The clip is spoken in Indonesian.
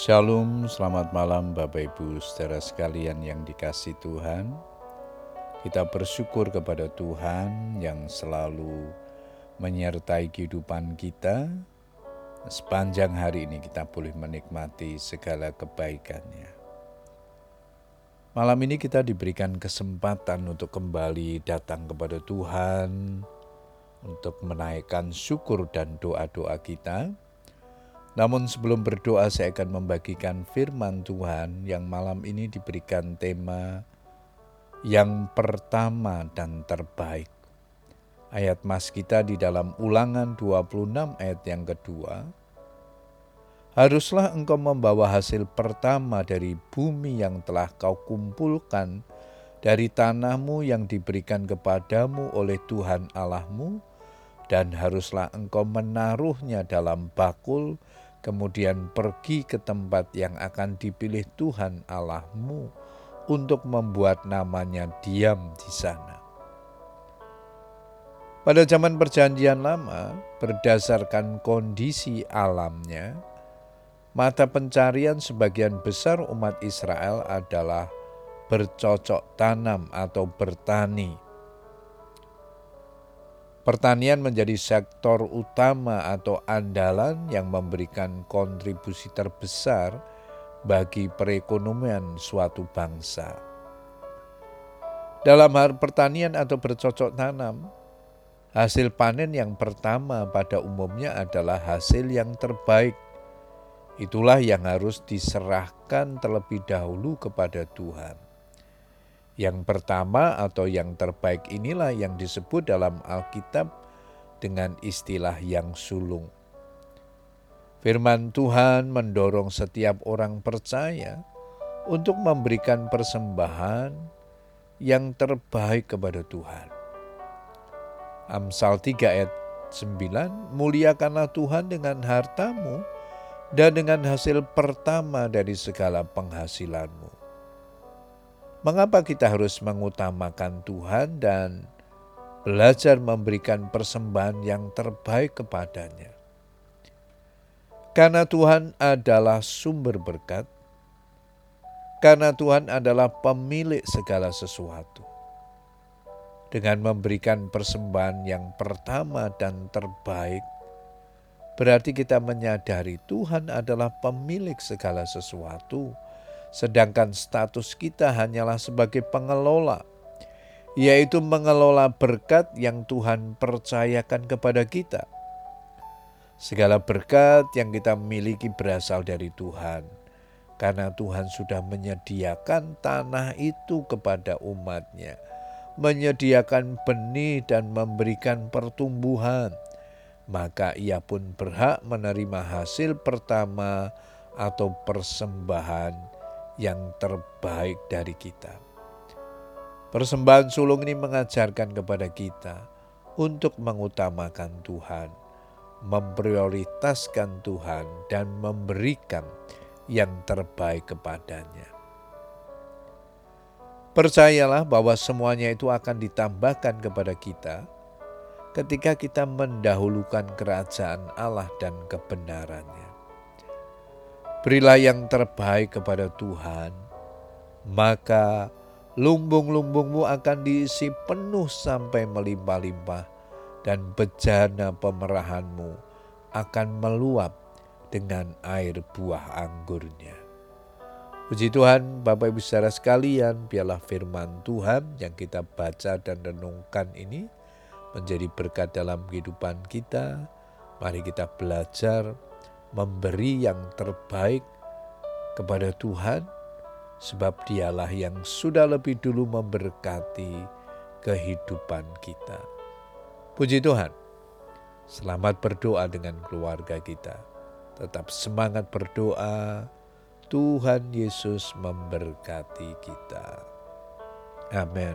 Shalom, selamat malam Bapak Ibu saudara sekalian yang dikasih Tuhan. Kita bersyukur kepada Tuhan yang selalu menyertai kehidupan kita. Sepanjang hari ini kita boleh menikmati segala kebaikannya. Malam ini kita diberikan kesempatan untuk kembali datang kepada Tuhan, untuk menaikkan syukur dan doa-doa kita namun sebelum berdoa saya akan membagikan firman Tuhan yang malam ini diberikan tema yang pertama dan terbaik. Ayat mas kita di dalam ulangan 26 ayat yang kedua. Haruslah engkau membawa hasil pertama dari bumi yang telah kau kumpulkan dari tanahmu yang diberikan kepadamu oleh Tuhan Allahmu, dan haruslah engkau menaruhnya dalam bakul kemudian pergi ke tempat yang akan dipilih Tuhan Allahmu untuk membuat namanya diam di sana. Pada zaman Perjanjian Lama, berdasarkan kondisi alamnya, mata pencarian sebagian besar umat Israel adalah bercocok tanam atau bertani Pertanian menjadi sektor utama atau andalan yang memberikan kontribusi terbesar bagi perekonomian suatu bangsa. Dalam hal pertanian atau bercocok tanam, hasil panen yang pertama pada umumnya adalah hasil yang terbaik. Itulah yang harus diserahkan terlebih dahulu kepada Tuhan. Yang pertama atau yang terbaik inilah yang disebut dalam Alkitab dengan istilah yang sulung. Firman Tuhan mendorong setiap orang percaya untuk memberikan persembahan yang terbaik kepada Tuhan. Amsal 3 ayat 9, Muliakanlah Tuhan dengan hartamu dan dengan hasil pertama dari segala penghasilanmu Mengapa kita harus mengutamakan Tuhan dan belajar memberikan persembahan yang terbaik kepadanya? Karena Tuhan adalah sumber berkat, karena Tuhan adalah pemilik segala sesuatu. Dengan memberikan persembahan yang pertama dan terbaik, berarti kita menyadari Tuhan adalah pemilik segala sesuatu sedangkan status kita hanyalah sebagai pengelola, yaitu mengelola berkat yang Tuhan percayakan kepada kita. Segala berkat yang kita miliki berasal dari Tuhan, karena Tuhan sudah menyediakan tanah itu kepada umatnya, menyediakan benih dan memberikan pertumbuhan, maka ia pun berhak menerima hasil pertama atau persembahan yang terbaik dari kita. Persembahan sulung ini mengajarkan kepada kita untuk mengutamakan Tuhan, memprioritaskan Tuhan, dan memberikan yang terbaik kepadanya. Percayalah bahwa semuanya itu akan ditambahkan kepada kita ketika kita mendahulukan kerajaan Allah dan kebenarannya. Berilah yang terbaik kepada Tuhan, maka lumbung-lumbungmu akan diisi penuh sampai melimpah-limpah, dan bejana pemerahanmu akan meluap dengan air buah anggurnya. Puji Tuhan, Bapak Ibu saudara sekalian, biarlah firman Tuhan yang kita baca dan renungkan ini menjadi berkat dalam kehidupan kita. Mari kita belajar memberi yang terbaik kepada Tuhan, sebab Dialah yang sudah lebih dulu memberkati kehidupan kita. Puji Tuhan, selamat berdoa dengan keluarga kita. Tetap semangat berdoa. Tuhan Yesus memberkati kita. Amin.